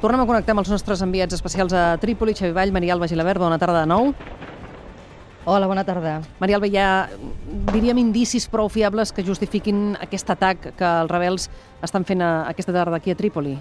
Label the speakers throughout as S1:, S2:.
S1: Tornem a connectar amb els nostres enviats especials a Trípoli, Xavi Vall, Maria Alba Gilabert, bona tarda de nou.
S2: Hola, bona tarda.
S1: Maria Alba, hi ha, diríem, indicis prou fiables que justifiquin aquest atac que els rebels estan fent a, aquesta tarda aquí a Trípoli?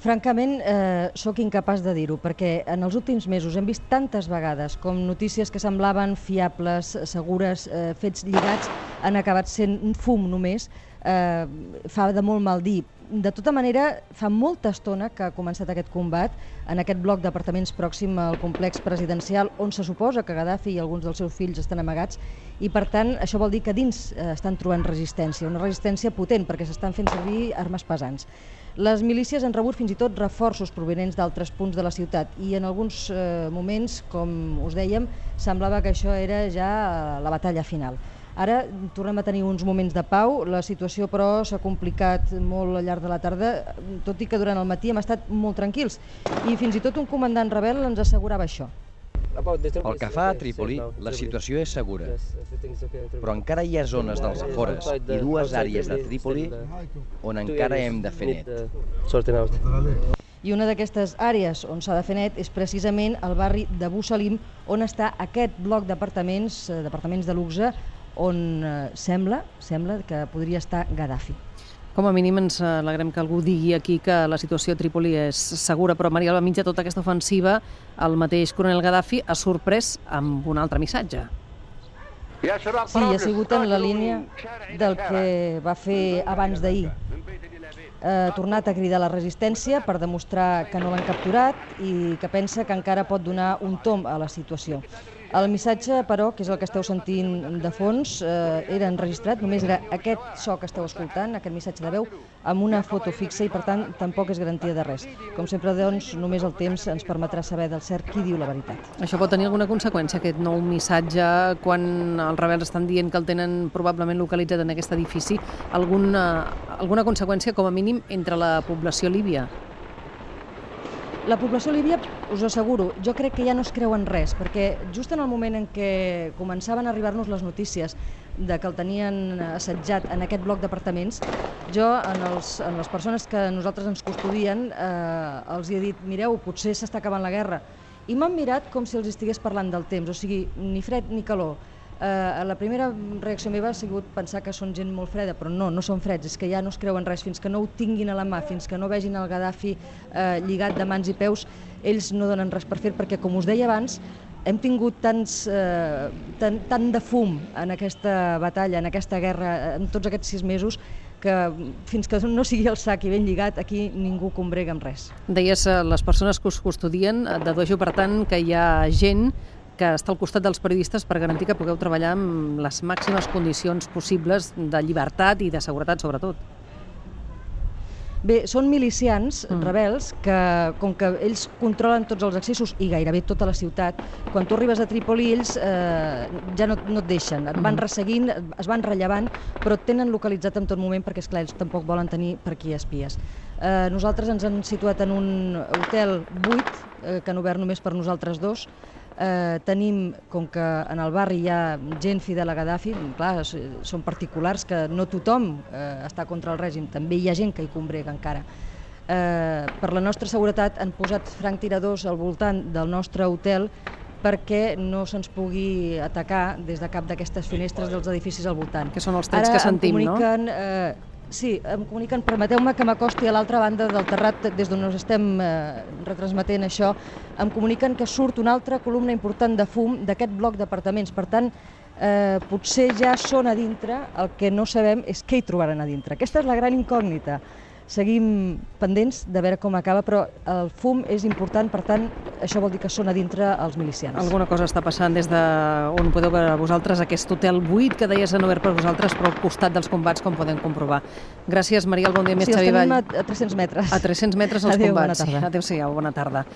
S2: Francament, eh, sóc incapaç de dir-ho, perquè en els últims mesos hem vist tantes vegades com notícies que semblaven fiables, segures, eh, fets lligats, han acabat sent un fum només, eh, fa de molt mal dir. De tota manera, fa molta estona que ha començat aquest combat en aquest bloc d'apartaments pròxim al complex presidencial on se suposa que Gaddafi i alguns dels seus fills estan amagats i per tant això vol dir que dins eh, estan trobant resistència, una resistència potent perquè s'estan fent servir armes pesants. Les milícies han rebut fins i tot reforços provenents d'altres punts de la ciutat i en alguns eh, moments, com us dèiem, semblava que això era ja la batalla final. Ara tornem a tenir uns moments de pau, la situació però s'ha complicat molt al llarg de la tarda, tot i que durant el matí hem estat molt tranquils. I fins i tot un comandant rebel ens assegurava això.
S3: Pel que fa a Trípoli, la situació és segura, però encara hi ha zones dels afores i dues àrees de Trípoli on encara hem de fer net.
S2: I una d'aquestes àrees on s'ha de fer net és precisament el barri de Bussalim, on està aquest bloc d'apartaments, eh, d'apartaments de luxe, on eh, sembla, sembla que podria estar Gaddafi.
S1: Com a mínim ens alegrem que algú digui aquí que la situació a Trípoli és segura, però Maria Alba, mitja tota aquesta ofensiva, el mateix coronel Gaddafi ha sorprès amb un altre missatge.
S2: Sí, ha sigut en la línia del que va fer abans d'ahir. Ha tornat a cridar la resistència per demostrar que no l'han capturat i que pensa que encara pot donar un tom a la situació. El missatge, però, que és el que esteu sentint de fons, eh, era enregistrat, només era aquest so que esteu escoltant, aquest missatge de veu, amb una foto fixa i, per tant, tampoc és garantia de res. Com sempre, doncs, només el temps ens permetrà saber del cert qui diu la veritat.
S1: Això pot tenir alguna conseqüència, aquest nou missatge, quan els rebels estan dient que el tenen probablement localitzat en aquest edifici, alguna, alguna conseqüència, com a mínim, entre la població líbia?
S2: La població líbia, us asseguro, jo crec que ja no es creuen res, perquè just en el moment en què començaven a arribar-nos les notícies de que el tenien assetjat en aquest bloc d'apartaments, jo, en, els, en les persones que nosaltres ens custodien, eh, els he dit, mireu, potser s'està acabant la guerra. I m'han mirat com si els estigués parlant del temps, o sigui, ni fred ni calor Eh, la primera reacció meva ha sigut pensar que són gent molt freda, però no, no són freds, és que ja no es creuen res, fins que no ho tinguin a la mà, fins que no vegin el Gaddafi eh, lligat de mans i peus, ells no donen res per fer, perquè com us deia abans, hem tingut tants, eh, tant, tant de fum en aquesta batalla, en aquesta guerra, en tots aquests sis mesos, que fins que no sigui el sac i ben lligat, aquí ningú combrega amb res.
S1: Deies, eh, les persones que us custodien, eh, dedueixo per tant que hi ha gent que està al costat dels periodistes per garantir que pugueu treballar amb les màximes condicions possibles de llibertat i de seguretat, sobretot.
S2: Bé, són milicians mm. rebels que, com que ells controlen tots els accessos i gairebé tota la ciutat, quan tu arribes a Trípoli ells eh, ja no, no et deixen, et van mm. resseguint, es van rellevant, però et tenen localitzat en tot moment perquè, esclar, ells tampoc volen tenir per aquí espies. Eh, nosaltres ens han situat en un hotel buit, eh, que han obert només per nosaltres dos, Eh, tenim, com que en el barri hi ha gent fidel a Gaddafi, clar, són particulars que no tothom eh, està contra el règim, també hi ha gent que hi combrega encara. Eh, per la nostra seguretat han posat tiradors al voltant del nostre hotel perquè no se'ns pugui atacar des de cap d'aquestes finestres dels edificis al voltant.
S1: Que són els trets que sentim,
S2: no? Ara em comuniquen eh, Sí, em comuniquen, permeteu-me que m'acosti a l'altra banda del terrat des d'on us estem eh, retransmetent això, em comuniquen que surt una altra columna important de fum d'aquest bloc d'apartaments. Per tant, eh, potser ja són a dintre, el que no sabem és què hi trobaran a dintre. Aquesta és la gran incògnita seguim pendents de veure com acaba, però el fum és important, per tant, això vol dir que són a dintre els milicians.
S1: Alguna cosa està passant des de on podeu veure vosaltres, aquest hotel buit que deies en obert per vosaltres, però al costat dels combats, com podem comprovar. Gràcies, Maria, el bon dia més,
S2: sí,
S1: Xavi Vall.
S2: Sí, a 300 metres.
S1: A 300 metres els
S2: Adéu,
S1: combats.
S2: Bona tarda.
S1: Adéu-siau, bona tarda.